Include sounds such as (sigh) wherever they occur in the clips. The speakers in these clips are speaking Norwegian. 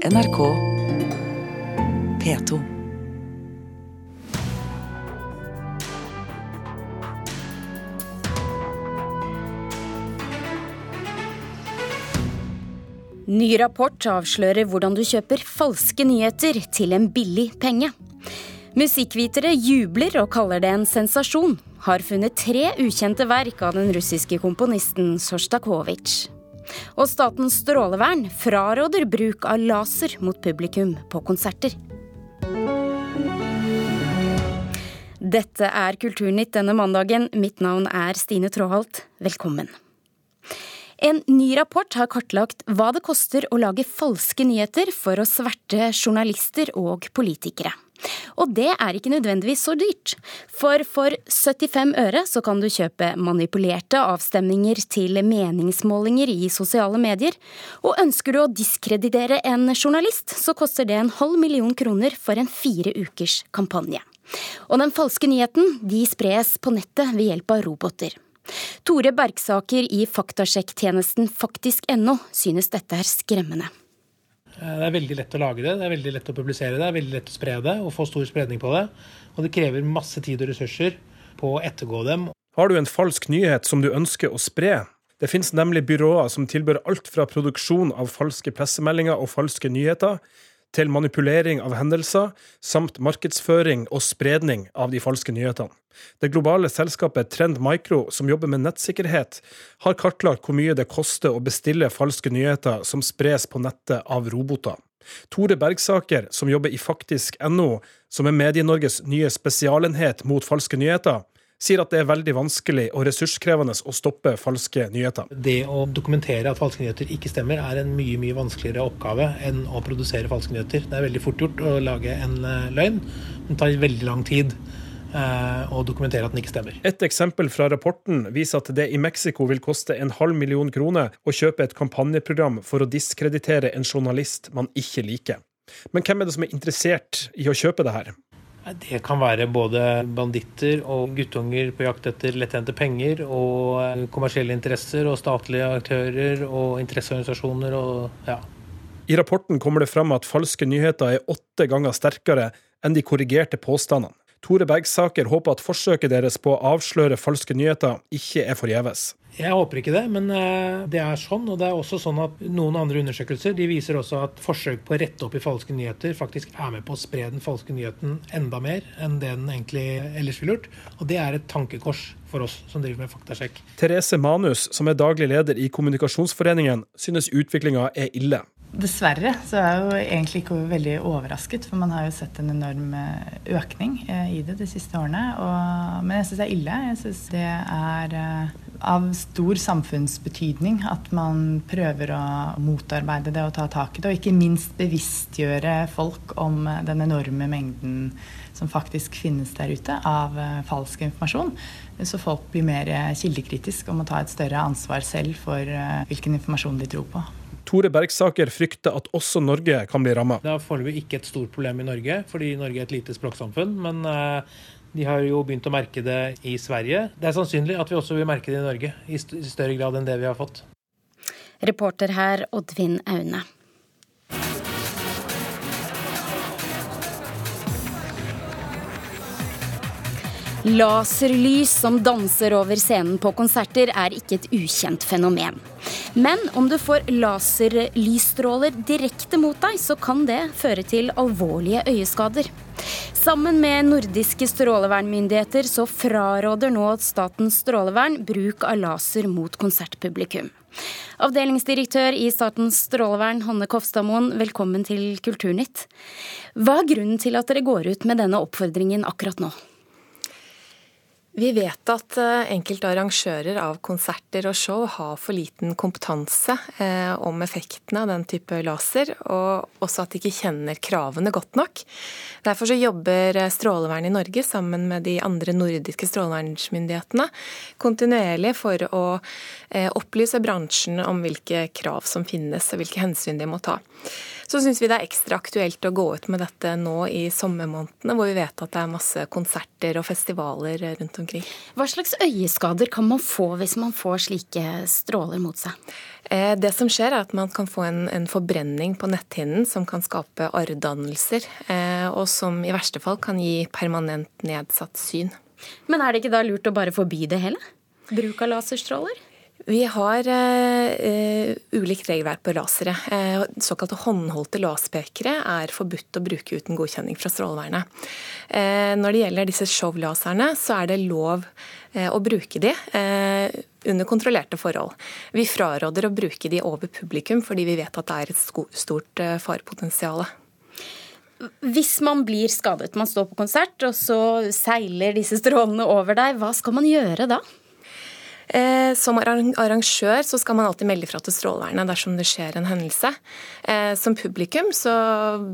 NRK P2. Ny rapport avslører hvordan du kjøper falske nyheter til en billig penge. Musikkvitere jubler og kaller det en sensasjon. Har funnet tre ukjente verk av den russiske komponisten Sjostakovitsj. Og Statens strålevern fraråder bruk av laser mot publikum på konserter. Dette er Kulturnytt denne mandagen. Mitt navn er Stine Tråholt. Velkommen. En ny rapport har kartlagt hva det koster å lage falske nyheter for å sverte journalister og politikere. Og det er ikke nødvendigvis så dyrt. For for 75 øre så kan du kjøpe manipulerte avstemninger til meningsmålinger i sosiale medier. Og ønsker du å diskreditere en journalist, så koster det en halv million kroner for en fire ukers kampanje. Og den falske nyheten de spres på nettet ved hjelp av roboter. Tore Bergsaker i faktasjekktjenesten faktisk.no synes dette er skremmende. Eh, det er veldig lett å lage det, det er veldig lett å publisere det, det er veldig lett å spre det og få stor spredning på det. Og det krever masse tid og ressurser på å ettergå dem. Har du en falsk nyhet som du ønsker å spre? Det finnes nemlig byråer som tilbyr alt fra produksjon av falske pressemeldinger og falske nyheter, til manipulering av hendelser, samt markedsføring og spredning av de falske nyhetene. Det globale selskapet Trend Micro, som jobber med nettsikkerhet, har kartlagt hvor mye det koster å bestille falske nyheter som spres på nettet av roboter. Tore Bergsaker, som jobber i faktisk.no, som er Medie-Norges nye spesialenhet mot falske nyheter, sier at det er veldig vanskelig og ressurskrevende å stoppe falske nyheter. Det å dokumentere at falske nyheter ikke stemmer, er en mye mye vanskeligere oppgave enn å produsere falske nyheter. Det er veldig fort gjort å lage en eh, løgn, men det tar veldig lang tid og eh, dokumentere at den ikke stemmer. Et eksempel fra rapporten viser at det i Mexico vil koste en halv million kroner å kjøpe et kampanjeprogram for å diskreditere en journalist man ikke liker. Men hvem er det som er interessert i å kjøpe det her? Det kan være både banditter og guttunger på jakt etter lettjente penger, og eh, kommersielle interesser og statlige aktører og interesseorganisasjoner og ja. I rapporten kommer det fram at falske nyheter er åtte ganger sterkere enn de korrigerte påstandene. Tore Bergsaker håper at forsøket deres på å avsløre falske nyheter ikke er forgjeves. Jeg håper ikke det, men eh, det er sånn. Og det er også sånn at noen andre undersøkelser de viser også at forsøk på å rette opp i falske nyheter faktisk er med på å spre den falske nyheten enda mer enn det den egentlig ellers ville gjort. Og det er et tankekors for oss som driver med faktasjekk. Therese Manus, som er daglig leder i Kommunikasjonsforeningen, synes utviklinga er ille. Dessverre så er jeg jo egentlig ikke veldig overrasket, for man har jo sett en enorm eh, økning eh, i det de siste årene. Og, men jeg syns det er ille. Jeg syns det er eh, av stor samfunnsbetydning at man prøver å motarbeide det og ta tak i det, og ikke minst bevisstgjøre folk om den enorme mengden som faktisk finnes der ute av falsk informasjon. Så folk blir mer kildekritiske og må ta et større ansvar selv for hvilken informasjon de tror på. Tore Bergsaker frykter at også Norge kan bli ramma. Det er foreløpig ikke et stort problem i Norge, fordi Norge er et lite språksamfunn. Men eh, de har jo begynt å merke det i Sverige. Det er sannsynlig at vi også vil merke det i Norge, i større grad enn det vi har fått. Reporter her Oddvin Aune. Laserlys som danser over scenen på konserter, er ikke et ukjent fenomen. Men om du får laserlysstråler direkte mot deg, så kan det føre til alvorlige øyeskader. Sammen med nordiske strålevernmyndigheter så fraråder nå Statens strålevern bruk av laser mot konsertpublikum. Avdelingsdirektør i Statens strålevern, Hanne Kofstadmoen, velkommen til Kulturnytt. Hva er grunnen til at dere går ut med denne oppfordringen akkurat nå? Vi vet at eh, enkelte arrangører av konserter og show har for liten kompetanse eh, om effektene av den type laser, og også at de ikke kjenner kravene godt nok. Derfor så jobber eh, Strålevernet i Norge sammen med de andre nordiske strålevernsmyndighetene kontinuerlig for å opplyse bransjen om hvilke krav som finnes og hvilke hensyn de må ta. Så syns vi det er ekstra aktuelt å gå ut med dette nå i sommermånedene, hvor vi vet at det er masse konserter og festivaler rundt omkring. Hva slags øyeskader kan man få hvis man får slike stråler mot seg? Eh, det som skjer er at Man kan få en, en forbrenning på netthinnen som kan skape arrdannelser, eh, og som i verste fall kan gi permanent nedsatt syn. Men er det ikke da lurt å bare forby det hele? Bruk av laserstråler? Vi har eh, ulikt regelverk på lasere. Eh, såkalte håndholdte laserpekere er forbudt å bruke uten godkjenning fra Strålevernet. Eh, når det gjelder disse showlaserne, så er det lov å bruke de under kontrollerte forhold. Vi fraråder å bruke de over publikum fordi vi vet at det er et stort farepotensial. Hvis man blir skadet, man står på konsert, og så seiler disse strålene over deg, hva skal man gjøre da? Eh, som arrangør så skal man alltid melde fra til Strålevernet dersom det skjer en hendelse. Eh, som publikum så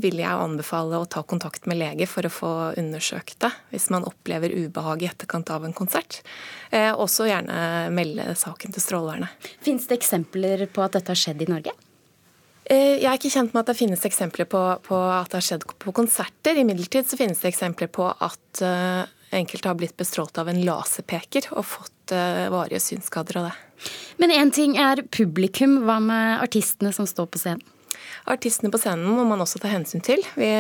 vil jeg anbefale å ta kontakt med lege for å få undersøkt det hvis man opplever ubehag i etterkant av en konsert. Eh, også gjerne melde saken til Strålevernet. Fins det eksempler på at dette har skjedd i Norge? Jeg er ikke kjent med at det finnes eksempler på, på at det har skjedd på konserter. Imidlertid så finnes det eksempler på at enkelte har blitt bestrålt av en laserpeker og fått uh, varige synsskader av det. Men én ting er publikum, hva med artistene som står på scenen? Artistene på scenen må man også ta hensyn til. Vi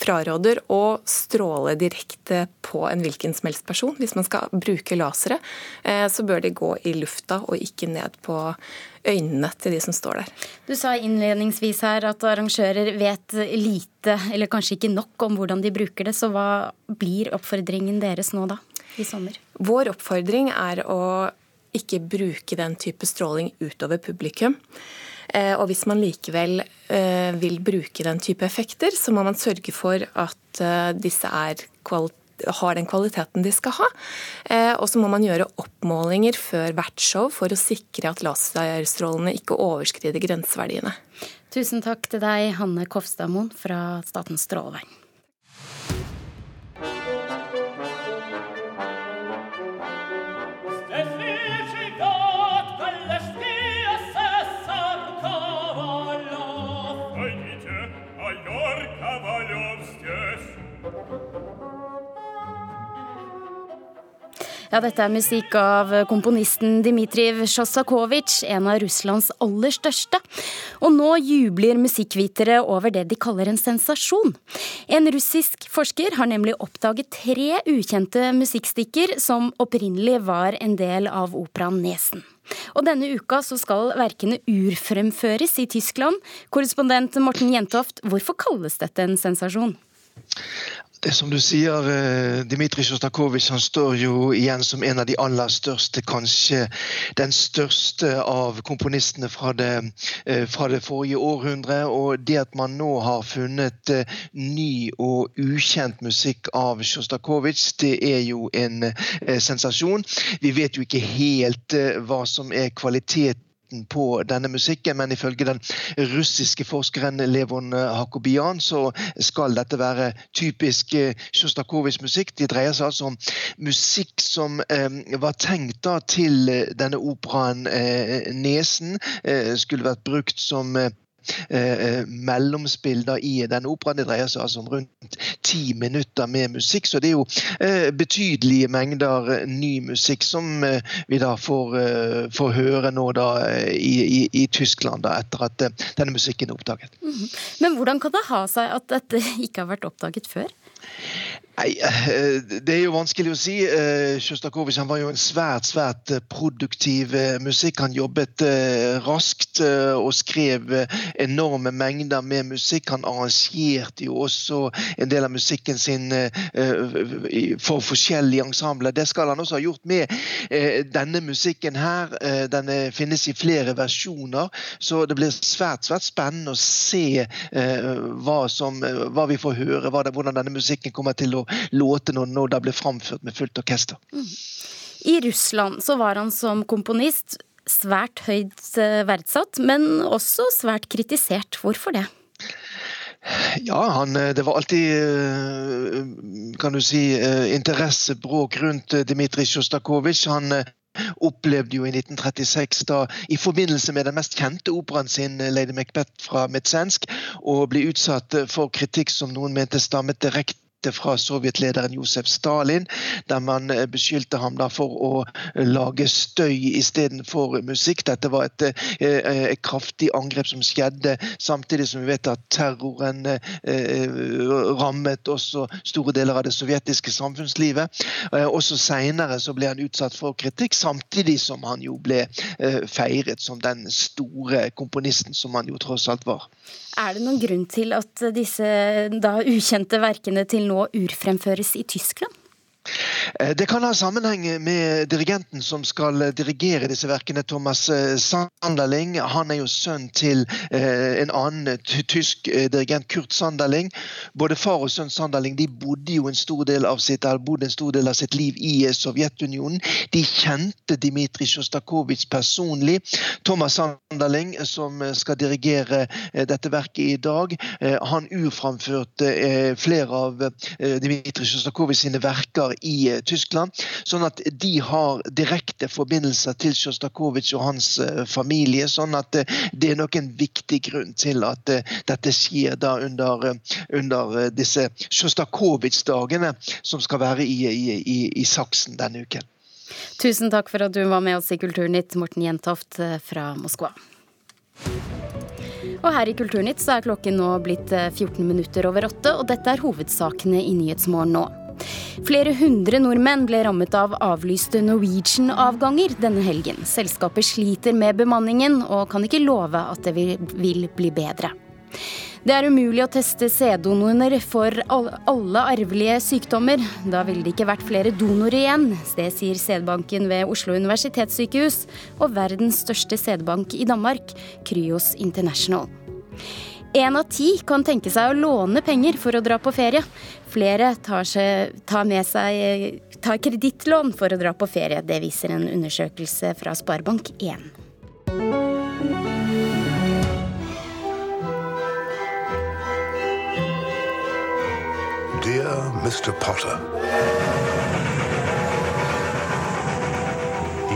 fraråder å stråle direkte på en hvilken som helst person. Hvis man skal bruke lasere, eh, så bør de gå i lufta og ikke ned på øynene til de som står der. Du sa innledningsvis her at arrangører vet lite, eller kanskje ikke nok, om hvordan de bruker det. Så hva blir oppfordringen deres nå, da? i sommer? Vår oppfordring er å ikke bruke den type stråling utover publikum. Eh, og hvis man likevel eh, vil bruke den type effekter, så må man sørge for at eh, disse har den kvaliteten de skal ha. Og så må man gjøre oppmålinger før hvert show for å sikre at laserstrålene ikke overskrider grenseverdiene. Tusen takk til deg, Hanne Kofstadmoen fra Statens strålevern. Ja, dette er musikk av komponisten Dmitriv Sjostakovitsj, en av Russlands aller største. Og nå jubler musikkvitere over det de kaller en sensasjon. En russisk forsker har nemlig oppdaget tre ukjente musikkstikker som opprinnelig var en del av operaen Nesen. Og denne uka så skal verkene urfremføres i Tyskland. Korrespondent Morten Jentoft, hvorfor kalles dette en sensasjon? Det som du sier, eh, Dmitrij Sjostakovitsj han står jo igjen som en av de aller største, kanskje den største av komponistene fra det, eh, fra det forrige århundre. Og det at man nå har funnet eh, ny og ukjent musikk av Sjostakovitsj, det er jo en sensasjon. Vi vet jo ikke helt hva som er kvaliteten starten på denne musikken, men ifølge den russiske forskeren Levon Hakobian så skal dette være typisk eh, Sjostakovitsj-musikk. De dreier seg altså om musikk som eh, var tenkt da til denne operaen eh, Nesen. Eh, skulle vært brukt som eh, Eh, mellomspill da, i den operaen. Det dreier seg altså om rundt ti minutter med musikk, så det er jo eh, betydelige mengder eh, ny musikk som eh, vi da får, eh, får, høre nå da i, i, i Tyskland, da, etter at denne musikken er oppdaget. Mm -hmm. Men hvordan kan det ha seg at dette ikke har vært oppdaget før? Nei, eh, Det er jo vanskelig å si. Eh, Sjostakovitsj var jo en svært svært eh, produktiv musikk. Han jobbet raskt og skrev enorme mengder med musikk. Han arrangerte jo også en del av musikken sin for forskjellige ensembler. Det skal han også ha gjort med denne musikken her. Den finnes i flere versjoner, så det blir svært svært spennende å se hva, som, hva vi får høre, hvordan denne musikken kommer til å låte når, når det ble framført med fullt orkester. Mm. I Russland så var han som komponist svært høyt eh, verdsatt, men også svært kritisert. Hvorfor det? Ja, han, eh, det var alltid eh, kan du si, interessebråk rundt Dmitrij Sjostakovitsj. Han opplevde jo i 1936, da i forbindelse med den mest kjente operaen sin, Lady Macbeth fra Mitsensk, og ble utsatt for kritikk som noen mente stammet direkte fra sovjetlederen Josef Stalin, der man eh, beskyldte ham for å lage støy istedenfor musikk. Dette var et, et, eh, kraftig angrep som skjedde, samtidig som vi vet at terroren eh, rammet også store deler av det sovjetiske samfunnslivet. Også Senere så ble han utsatt for kritikk, samtidig som han jo ble feiret som den store komponisten som han jo tross alt var. Er det noen grunn til at disse da ukjente verkene til nå urfremføres i Tyskland? Eh, det kan ha sammenheng med dirigenten som skal dirigere disse verkene, Thomas eh, Sanderling. Han er jo sønn til eh, en annen tysk dirigent, Kurt Sanderling. Både far og sønn Sanderling de bodde jo en stor del av sitt, en stor del av sitt liv i Sovjetunionen. De kjente Dmitrij Sjostakovitsj personlig. Thomas Sanderling, som skal dirigere dette verket i dag, han urframførte flere av Dmitrij Sjostakovitsj sine verker i eh, Tyskland. Sånn at de har direkte forbindelser til Sjostakovitsj og hans eh, familie. Sånn at eh, det er nok en viktig grunn til at dette skjer da under, under disse Sjostakovitsj-dagene som skal være i, i, i, i Saksen denne uken. Tusen takk for at du var med oss i Kulturnytt, Morten Jentoft fra Moskva. Og her i Kulturnytt så er klokken nå blitt 14 minutter over åtte, og dette er hovedsakene i Nyhetsmorgen nå. Flere hundre nordmenn ble rammet av avlyste Norwegian-avganger denne helgen. Selskapet sliter med bemanningen og kan ikke love at det vil bli bedre. Det er umulig å teste sæddonorer for alle arvelige sykdommer. Da ville det ikke vært flere donorer igjen. Det sier sædbanken ved Oslo universitetssykehus og verdens største sædbank i Danmark, Kryos International. Én av ti kan tenke seg å låne penger for å dra på ferie. Flere tar, seg, tar med seg tar kredittlån for å dra på ferie. Det viser en undersøkelse fra Sparebank1. Dear Mr. Potter.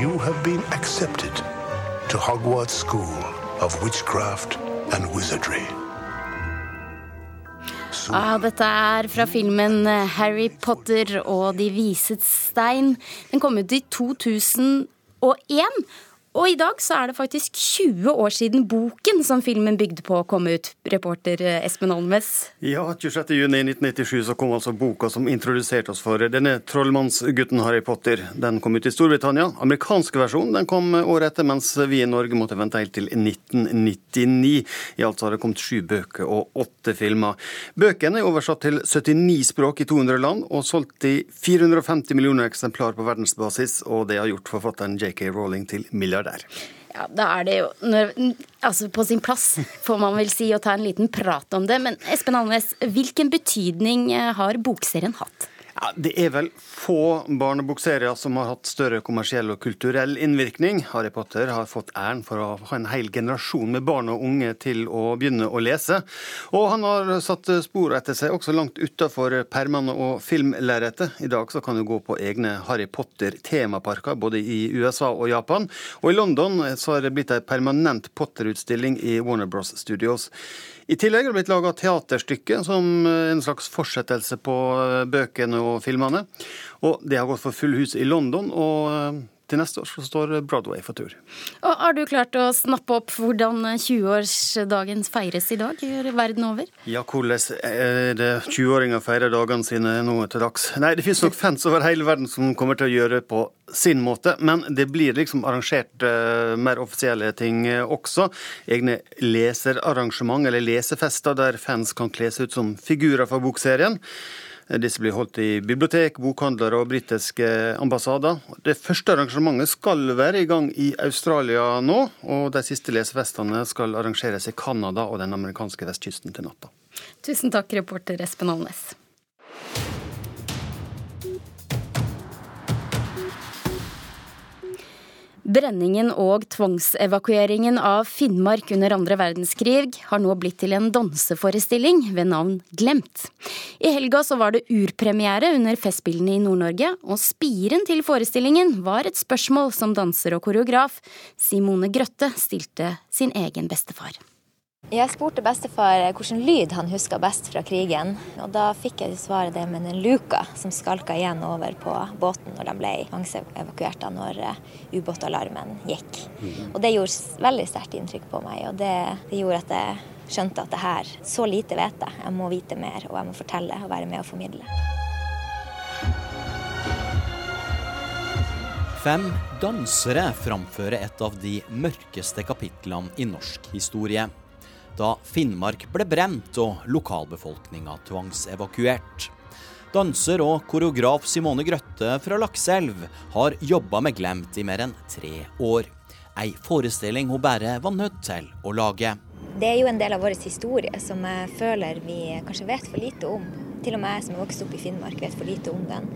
You have been accepted to Hogwarts School of Witchcraft and Wizardry. Ah, dette er fra filmen Harry Potter og De visets stein. Den kom ut i 2001. Og i dag så er det faktisk 20 år siden boken som filmen bygde på kom ut. Reporter eh, Espen Olmes. Ja, 26.6.1997 så kom altså boka som introduserte oss for denne trollmannsgutten Harry Potter. Den kom ut i Storbritannia. Amerikansk versjon den kom året etter, mens vi i Norge måtte vente helt til 1999. I alt har det kommet sju bøker og åtte filmer. Bøkene er oversatt til 79 språk i 200 land og solgt i 450 millioner eksemplar på verdensbasis, og det har gjort forfatteren JK Rowling til milliardær der. Ja, Da er det jo når, altså på sin plass, får man vel si, å ta en liten prat om det. Men Espen Alnes, hvilken betydning eh, har bokserien hatt? Ja, Det er vel få barnebokserier som har hatt større kommersiell og kulturell innvirkning. Harry Potter har fått æren for å ha en hel generasjon med barn og unge til å begynne å lese. Og han har satt spor etter seg også langt utafor permene og filmlerretet. I dag så kan du gå på egne Harry Potter-temaparker både i USA og Japan. Og i London så har det blitt ei permanent Potter-utstilling i Warner Bros Studios. I tillegg har det blitt laga teaterstykke som en slags fortsettelse på bøkene og filmene. Og det har gått for full hus i London. og til neste år så står Broadway for tur. Og Har du klart å snappe opp hvordan 20-årsdagen feires i dag verden over? Ja, hvordan er det 20-åringer feirer dagene sine nå til dags? Nei, det finnes nok fans over hele verden som kommer til å gjøre det på sin måte, men det blir liksom arrangert uh, mer offisielle ting også. Egne leserarrangement eller lesefester der fans kan kle seg ut som figurer fra bokserien. Disse blir holdt i bibliotek, bokhandlere og britiske ambassader. Det første arrangementet skal være i gang i Australia nå, og de siste lesefestene skal arrangeres i Canada og den amerikanske vestkysten til natta. Tusen takk, reporter Espen Alnes. Brenningen og tvangsevakueringen av Finnmark under andre verdenskrig har nå blitt til en danseforestilling ved navn Glemt. I helga så var det urpremiere under Festspillene i Nord-Norge, og spiren til forestillingen var et spørsmål som danser og koreograf Simone Grøtte stilte sin egen bestefar. Jeg spurte bestefar hvilken lyd han huska best fra krigen. Og da fikk jeg svaret det med den luka som skalka igjen over på båten når de ble tvangsevakuert da når eh, ubåtalarmen gikk. Og det gjorde veldig sterkt inntrykk på meg. Og det, det, gjorde at jeg skjønte at det her Så lite vet jeg. Jeg må vite mer, og jeg må fortelle og være med og formidle. Fem dansere framfører et av de mørkeste kapitlene i norsk historie da Finnmark ble brent og lokalbefolkninga tvangsevakuert. Danser og koreograf Simone Grøtte fra Lakselv har jobba med Glemt i mer enn tre år. Ei forestilling hun bare var nødt til å lage. Det er jo en del av vår historie som jeg føler vi kanskje vet for lite om. Til og med jeg som er vokst opp i Finnmark, vet for lite om den.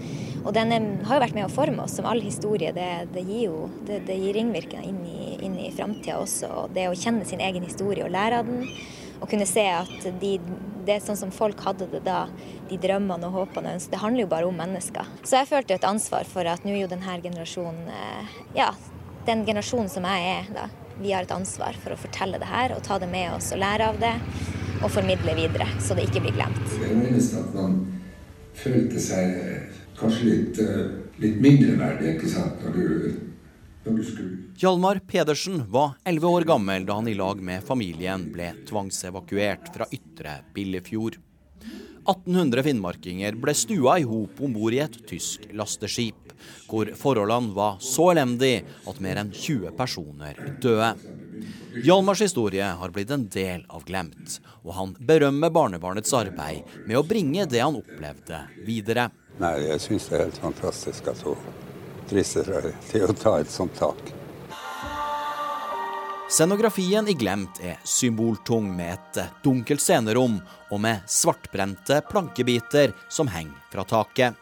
Og den har jo vært med å forme oss, som all historie. Det, det gir jo det, det gir ringvirkninger inn i, inn i framtida også. Og det å kjenne sin egen historie og lære av den, og kunne se at de, det er sånn som folk hadde det da, de drømmene og håpene og ønskene, det handler jo bare om mennesker. Så jeg følte jo et ansvar for at nå er jo denne generasjonen eh, Ja, den generasjonen som jeg er, da, vi har et ansvar for å fortelle det her og ta det med oss og lære av det og formidle videre, så det ikke blir glemt. Det eneste at man følte seg kanskje litt, eh, litt mindreverdig ikke sant, når du, når du skulle Hjalmar Pedersen var 11 år gammel da han i lag med familien ble tvangsevakuert fra Ytre Billefjord. 1800 finnmarkinger ble stua i hop om bord i et tysk lasteskip, hvor forholdene var så elendige at mer enn 20 personer døde. Hjalmars historie har blitt en del av Glemt, og han berømmer barnebarnets arbeid med å bringe det han opplevde, videre. Nei, jeg syns det er helt fantastisk at hun drister seg til å ta et sånt tak. Scenografien i Glemt er symboltung med et dunkelt scenerom og med svartbrente plankebiter som henger fra taket.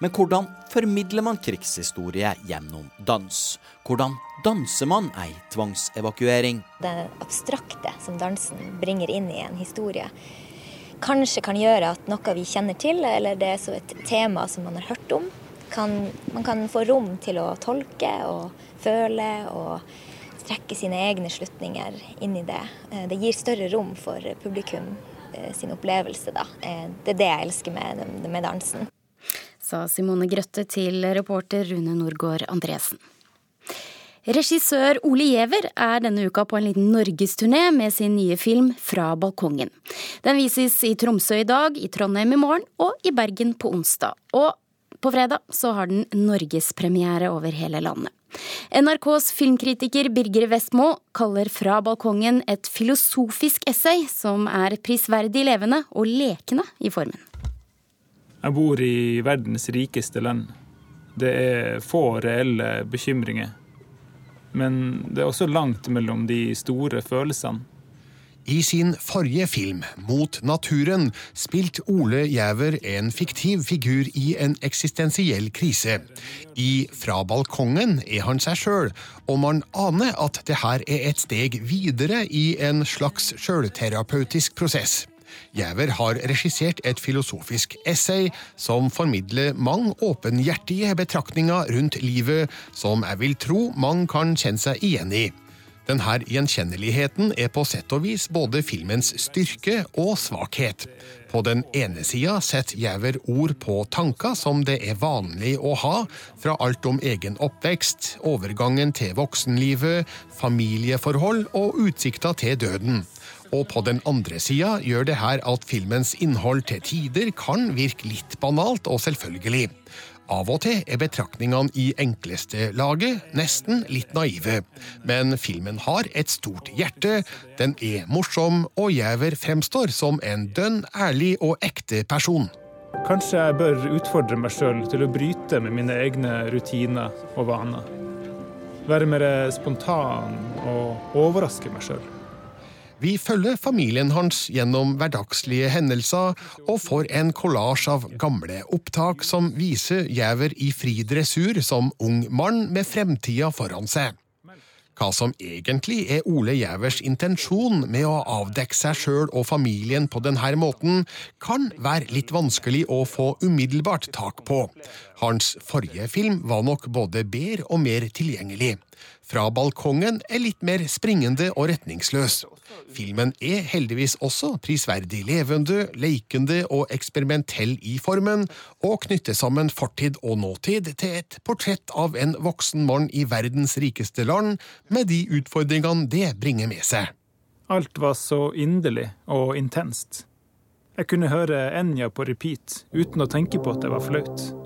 Men hvordan formidler man krigshistorie gjennom dans? Hvordan danser man ei tvangsevakuering? Det abstrakte som dansen bringer inn i en historie, kanskje kan gjøre at noe vi kjenner til, eller det er så et tema som man har hørt om, kan, man kan få rom til å tolke og føle og trekke sine egne slutninger inn i det. Eh, det gir større rom for publikum eh, sin opplevelse, da. Eh, det er det jeg elsker med, med dansen sa Simone Grøtte til reporter Rune Norgård Andresen. Regissør Ole Giæver er denne uka på en liten norgesturné med sin nye film Fra balkongen. Den vises i Tromsø i dag, i Trondheim i morgen og i Bergen på onsdag. Og på fredag så har den norgespremiere over hele landet. NRKs filmkritiker Birger Vestmo kaller Fra balkongen et filosofisk essay som er prisverdig levende og lekende i formen. Jeg bor i verdens rikeste land. Det er få reelle bekymringer. Men det er også langt mellom de store følelsene. I sin forrige film, Mot naturen, spilte Ole Gjæver en fiktiv figur i en eksistensiell krise. I Fra balkongen er han seg sjøl, og man aner at det her er et steg videre i en slags sjølterapeutisk prosess. Gjæver har regissert et filosofisk essay som formidler mange åpenhjertige betraktninger rundt livet som jeg vil tro mange kan kjenne seg igjen i. Denne gjenkjenneligheten er på sett og vis både filmens styrke og svakhet. På den ene sida setter Gjæver ord på tanker som det er vanlig å ha, fra alt om egen oppvekst, overgangen til voksenlivet, familieforhold og utsikter til døden. Og på den andre sida gjør det her at filmens innhold til tider kan virke litt banalt og selvfølgelig. Av og til er betraktningene i enkleste laget nesten litt naive. Men filmen har et stort hjerte, den er morsom, og Gjæver fremstår som en dønn ærlig og ekte person. Kanskje jeg bør utfordre meg sjøl til å bryte med mine egne rutiner og vaner. Være mer spontan og overraske meg sjøl. Vi følger familien hans gjennom hverdagslige hendelser, og får en kollasj av gamle opptak som viser Gjæver i fri dressur som ung mann med fremtida foran seg. Hva som egentlig er Ole Gjævers intensjon med å avdekke seg sjøl og familien på denne måten, kan være litt vanskelig å få umiddelbart tak på. Hans forrige film var nok både bedre og mer tilgjengelig. Fra balkongen er litt mer springende og retningsløs. Filmen er heldigvis også prisverdig levende, leikende og eksperimentell i formen, og knytter sammen fortid og nåtid til et portrett av en voksen mann i verdens rikeste land, med de utfordringene det bringer med seg. Alt var så inderlig og intenst. Jeg kunne høre Enja på repeat uten å tenke på at det var flaut.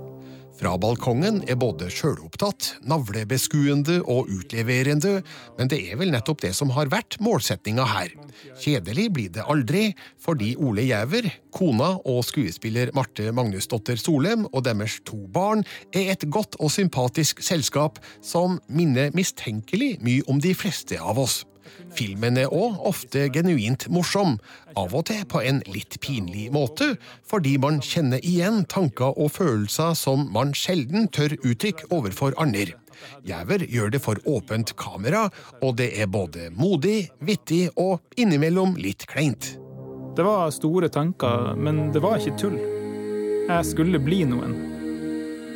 Fra balkongen er både sjølopptatt, navlebeskuende og utleverende, men det er vel nettopp det som har vært målsetninga her. Kjedelig blir det aldri, fordi Ole Gjæver, kona og skuespiller Marte Magnusdotter Solem og deres to barn er et godt og sympatisk selskap som minner mistenkelig mye om de fleste av oss. Filmen er òg ofte genuint morsom, av og til på en litt pinlig måte, fordi man kjenner igjen tanker og følelser som man sjelden tør uttrykke overfor andre. Gjæver gjør det for åpent kamera, og det er både modig, vittig og innimellom litt kleint. Det var store tanker, men det var ikke tull. Jeg skulle bli noen.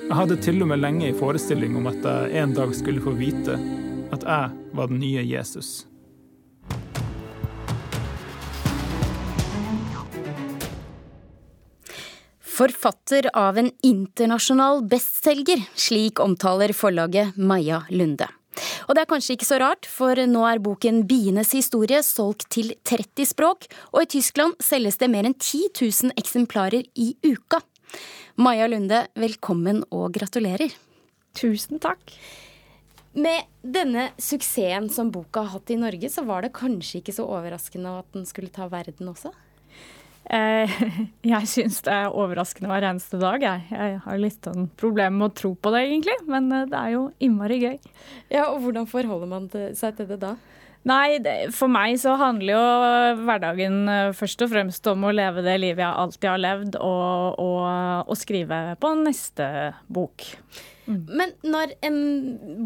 Jeg hadde til og med lenge i forestilling om at jeg en dag skulle få vite at jeg var den nye Jesus. Forfatter av en internasjonal bestselger, slik omtaler forlaget Maja Lunde. Og det er kanskje ikke så rart, for nå er boken 'Bienes historie' solgt til 30 språk, og i Tyskland selges det mer enn 10 000 eksemplarer i uka. Maja Lunde, velkommen og gratulerer. Tusen takk. Med denne suksessen som boka har hatt i Norge, så var det kanskje ikke så overraskende at den skulle ta verden også? Eh, (laughs) jeg syns det er overraskende hver eneste dag. Jeg, jeg har litt sånn problemer med å tro på det, egentlig. Men eh, det er jo innmari gøy. Ja, og Hvordan forholder man seg til det da? Nei, det, for meg så handler jo hverdagen eh, først og fremst om å leve det livet jeg alltid har levd, og, og, og skrive på neste bok. Mm. Men når en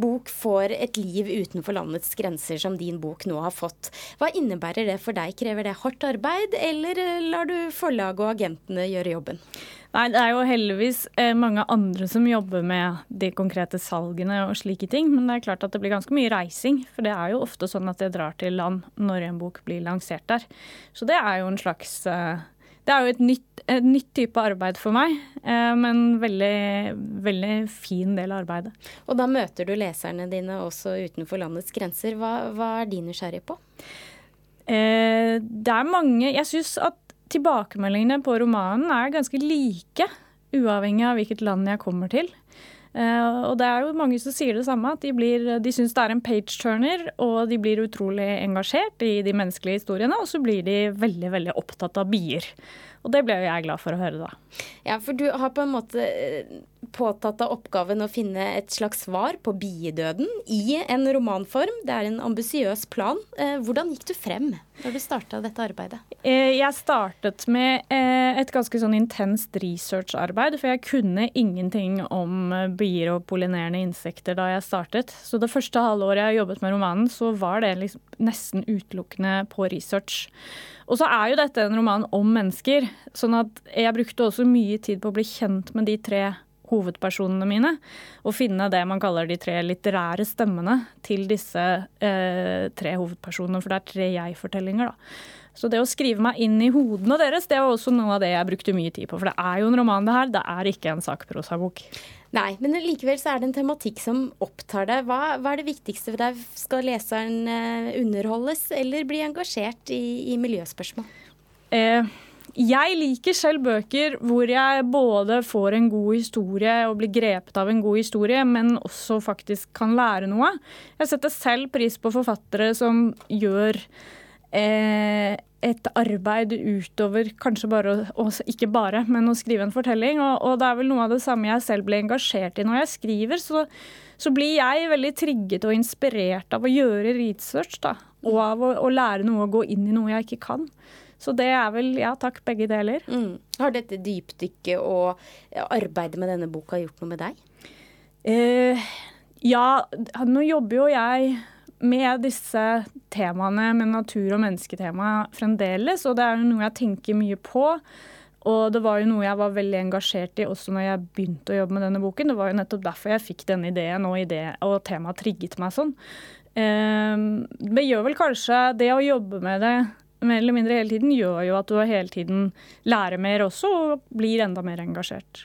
bok får et liv utenfor landets grenser, som din bok nå har fått, hva innebærer det for deg? Krever det hardt arbeid, eller eh, lar du forlaget og agentene gjøre jobben? Nei, det er jo heldigvis eh, mange andre som jobber med de konkrete salgene og slike ting. Men det er klart at det blir ganske mye reising. For det er jo ofte sånn at jeg drar til land når en bok blir lansert der. Så det er jo en slags uh, det er jo et nytt, et nytt, type arbeid for meg, eh, men veldig, veldig fin del av arbeidet. Og da møter du leserne dine også utenfor landets grenser. Hva, hva er de nysgjerrige på? Eh, det er mange Jeg syns at tilbakemeldingene på romanen er ganske like, uavhengig av hvilket land jeg kommer til. Uh, og det er jo mange som sier det samme, at de, blir, de syns det er en page-turner, og de blir utrolig engasjert i de menneskelige historiene, og så blir de veldig, veldig opptatt av bier. Og det ble jo jeg glad for å høre, da. Ja, for du har på en måte eh, påtatt deg oppgaven å finne et slags svar på biedøden i en romanform. Det er en ambisiøs plan. Eh, hvordan gikk du frem når du starta dette arbeidet? Eh, jeg startet med et ganske sånn intenst researcharbeid, for jeg kunne ingenting om bier og pollinerende insekter da jeg startet. Så det første halvåret jeg jobbet med romanen, så var det liksom nesten utelukkende på research. Og så er jo dette en roman om mennesker, sånn at jeg brukte også mye tid på å bli kjent med de tre hovedpersonene mine. Og finne det man kaller de tre litterære stemmene til disse eh, tre hovedpersonene. For det er tre jeg-fortellinger, da. Så det å skrive meg inn i hodene deres, det var også noe av det jeg brukte mye tid på. For det er jo en roman, det her. Det er ikke en sakprosabok. Nei, men likevel så er det en tematikk som opptar deg. Hva, hva er det viktigste for deg? Skal leseren eh, underholdes eller bli engasjert i, i miljøspørsmål? Eh, jeg liker selv bøker hvor jeg både får en god historie og blir grepet av en god historie, men også faktisk kan lære noe. Jeg setter selv pris på forfattere som gjør eh, et arbeid utover kanskje bare Ikke bare, men å skrive en fortelling. Og, og, det er vel noe av det samme jeg selv blir engasjert i når jeg skriver. Så, så blir jeg veldig trigget og inspirert av å gjøre research, da. Og av å, å, lære noe og gå inn i noe jeg ikke kan. Så det er vel ja takk, begge deler. Mm. Har dette dypdykket og arbeidet med denne boka gjort noe med deg? Eh, ja, nå jobber jo jeg med disse temaene med natur- og mennesketema fremdeles, og det er jo noe jeg tenker mye på. Og det var jo noe jeg var veldig engasjert i også når jeg begynte å jobbe med denne boken. Det var jo nettopp derfor jeg fikk denne ideen, og, idé, og temaet trigget meg sånn. Eh, det gjør vel kanskje det å jobbe med det mer eller mindre hele tiden, gjør jo at du hele tiden lærer mer også, og blir enda mer engasjert.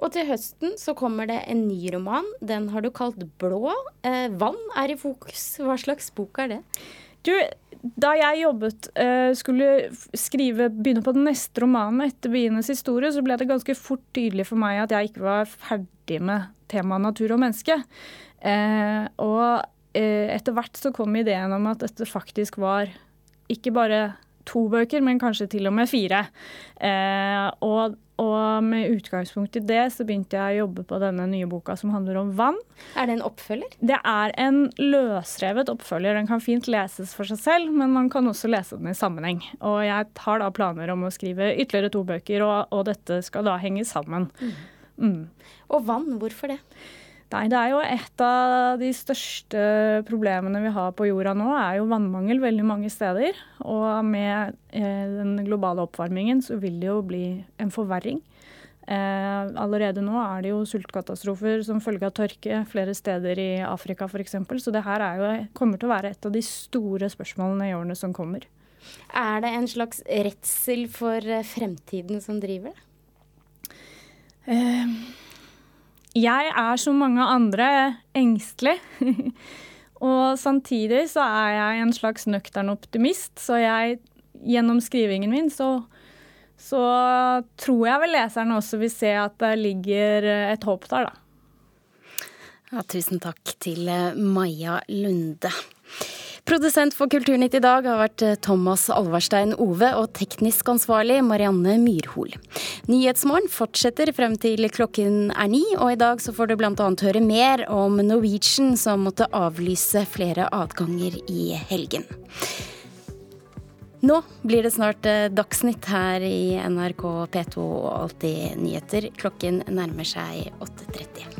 Og til høsten så kommer det en ny roman. Den har du kalt Blå. Eh, vann er i fokus. Hva slags bok er det? Du, da jeg jobbet, eh, skulle skrive, begynne på den neste romanen etter bienes historie, så ble det ganske fort tydelig for meg at jeg ikke var ferdig med temaet natur og menneske. Eh, og eh, etter hvert så kom ideen om at dette faktisk var ikke bare to bøker, men kanskje til og med fire. Eh, og, og, med utgangspunkt i det så begynte jeg å jobbe på denne nye boka som handler om vann. Er det en oppfølger? Det er en løsrevet oppfølger. Den kan fint leses for seg selv, men man kan også lese den i sammenheng. Og jeg har da planer om å skrive ytterligere to bøker, og, og dette skal da henge sammen. Mm. Mm. Og vann, hvorfor det? Nei, det er jo et av de største problemene vi har på jorda nå, er jo vannmangel veldig mange steder. Og med eh, den globale oppvarmingen så vil det jo bli en forverring. Eh, allerede nå er det jo sultkatastrofer som følge av tørke flere steder i Afrika f.eks. Så det her jo, kommer til å være et av de store spørsmålene i årene som kommer. Er det en slags redsel for fremtiden som driver det? Eh, jeg er som mange andre engstelig. (laughs) og samtidig så er jeg en slags nøktern optimist, så jeg gjennom skrivingen min så, så tror jeg vel leserne også vil se at det ligger et håp der, da. Ja, tusen takk til Maja Lunde. Produsent for Kulturnytt i dag har vært eh, Thomas Alvarstein Ove og teknisk ansvarlig Marianne Myrhol. Nyhetsmorgen fortsetter frem til klokken er ni, og i dag så får du bl.a. høre mer om Norwegian som måtte avlyse flere adganger i helgen. Nå blir det snart eh, Dagsnytt her i NRK P2 og Alltid nyheter. Klokken nærmer seg 8.30.